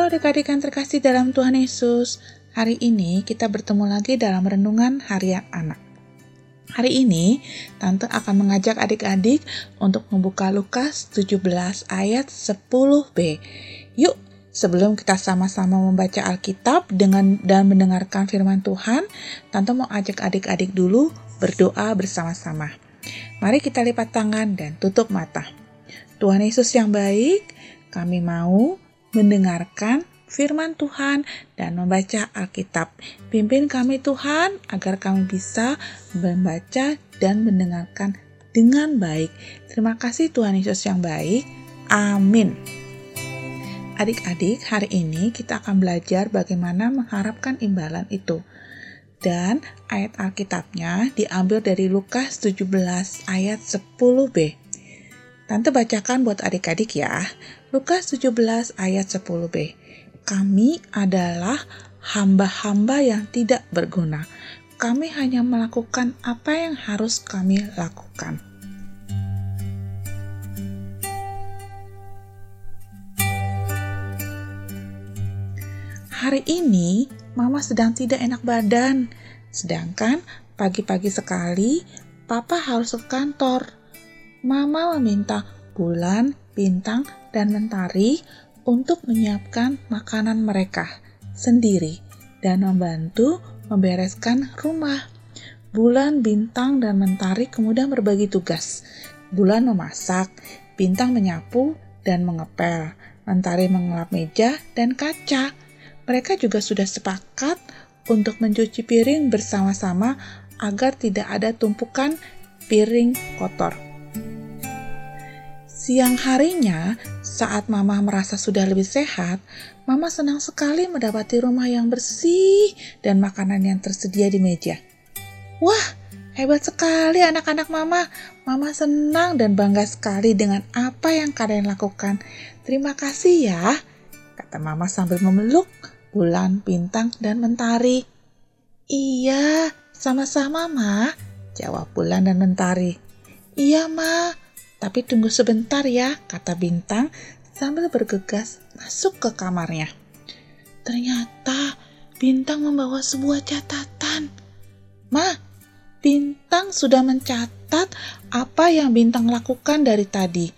adik-adik yang terkasih dalam Tuhan Yesus. Hari ini kita bertemu lagi dalam renungan harian anak. Hari ini, Tante akan mengajak adik-adik untuk membuka Lukas 17 ayat 10b. Yuk, sebelum kita sama-sama membaca Alkitab dengan dan mendengarkan firman Tuhan, Tante mau ajak adik-adik dulu berdoa bersama-sama. Mari kita lipat tangan dan tutup mata. Tuhan Yesus yang baik, kami mau mendengarkan firman Tuhan dan membaca Alkitab. Pimpin kami Tuhan agar kami bisa membaca dan mendengarkan dengan baik. Terima kasih Tuhan Yesus yang baik. Amin. Adik-adik, hari ini kita akan belajar bagaimana mengharapkan imbalan itu. Dan ayat Alkitabnya diambil dari Lukas 17 ayat 10b. Tante bacakan buat adik-adik ya. Lukas 17 ayat 10b. Kami adalah hamba-hamba yang tidak berguna. Kami hanya melakukan apa yang harus kami lakukan. Hari ini, Mama sedang tidak enak badan. Sedangkan pagi-pagi sekali, Papa harus ke kantor. Mama meminta bulan, bintang, dan mentari untuk menyiapkan makanan mereka sendiri dan membantu membereskan rumah. Bulan, bintang, dan mentari kemudian berbagi tugas. Bulan memasak, bintang menyapu dan mengepel, mentari mengelap meja dan kaca. Mereka juga sudah sepakat untuk mencuci piring bersama-sama agar tidak ada tumpukan piring kotor. Siang harinya, saat Mama merasa sudah lebih sehat, Mama senang sekali mendapati rumah yang bersih dan makanan yang tersedia di meja. Wah, hebat sekali anak-anak Mama. Mama senang dan bangga sekali dengan apa yang kalian lakukan. Terima kasih ya, kata Mama sambil memeluk bulan, bintang, dan mentari. Iya, sama-sama, Ma, jawab bulan dan mentari. Iya, Ma, tapi tunggu sebentar ya, kata Bintang sambil bergegas masuk ke kamarnya. Ternyata Bintang membawa sebuah catatan. Ma, Bintang sudah mencatat apa yang Bintang lakukan dari tadi.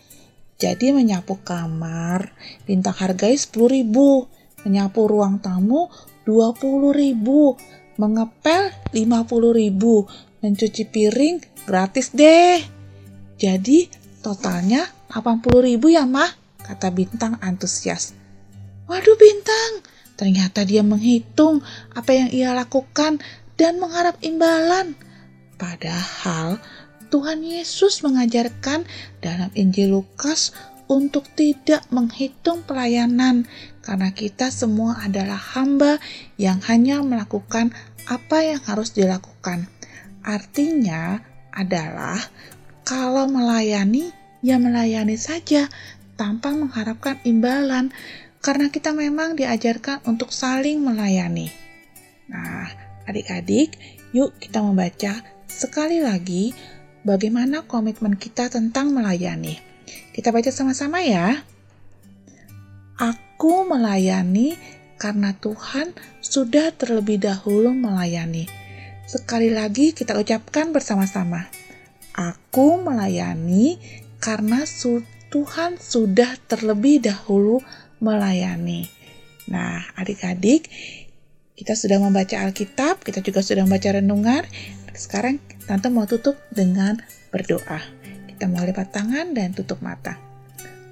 Jadi menyapu kamar, Bintang hargai 10 ribu. Menyapu ruang tamu 20 ribu. Mengepel 50 ribu. Mencuci piring gratis deh. Jadi Totalnya 80 ribu ya mah, kata Bintang antusias. Waduh Bintang, ternyata dia menghitung apa yang ia lakukan dan mengharap imbalan. Padahal Tuhan Yesus mengajarkan dalam Injil Lukas untuk tidak menghitung pelayanan karena kita semua adalah hamba yang hanya melakukan apa yang harus dilakukan. Artinya adalah kalau melayani, ya melayani saja tanpa mengharapkan imbalan, karena kita memang diajarkan untuk saling melayani. Nah, adik-adik, yuk kita membaca sekali lagi bagaimana komitmen kita tentang melayani. Kita baca sama-sama ya. Aku melayani karena Tuhan sudah terlebih dahulu melayani. Sekali lagi kita ucapkan bersama-sama. Aku melayani karena Tuhan sudah terlebih dahulu melayani. Nah, adik-adik, kita sudah membaca Alkitab, kita juga sudah membaca renungan. Sekarang Tante mau tutup dengan berdoa. Kita mau lipat tangan dan tutup mata.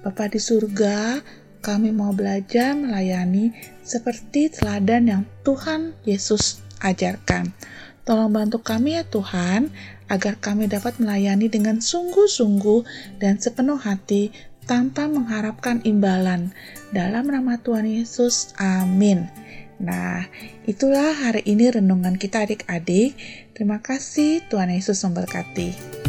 Bapak di surga, kami mau belajar melayani seperti teladan yang Tuhan Yesus ajarkan. Tolong bantu kami ya Tuhan, agar kami dapat melayani dengan sungguh-sungguh dan sepenuh hati tanpa mengharapkan imbalan. Dalam nama Tuhan Yesus, amin. Nah, itulah hari ini renungan kita adik-adik. Terima kasih, Tuhan Yesus memberkati.